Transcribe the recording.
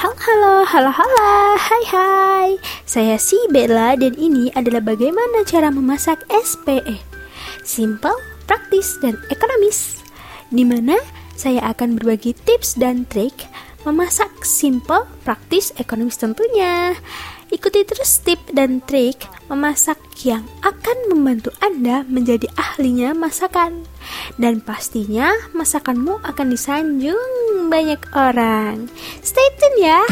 Halo, halo, halo, hai hai. Saya si Bella dan ini adalah bagaimana cara memasak SPE Simple, praktis, dan ekonomis. Di mana saya akan berbagi tips dan trik memasak simple, praktis, ekonomis tentunya. Ikuti terus tip dan trik memasak yang akan membantu Anda menjadi ahlinya masakan. Dan pastinya masakanmu akan disanjung banyak orang Stay tune ya!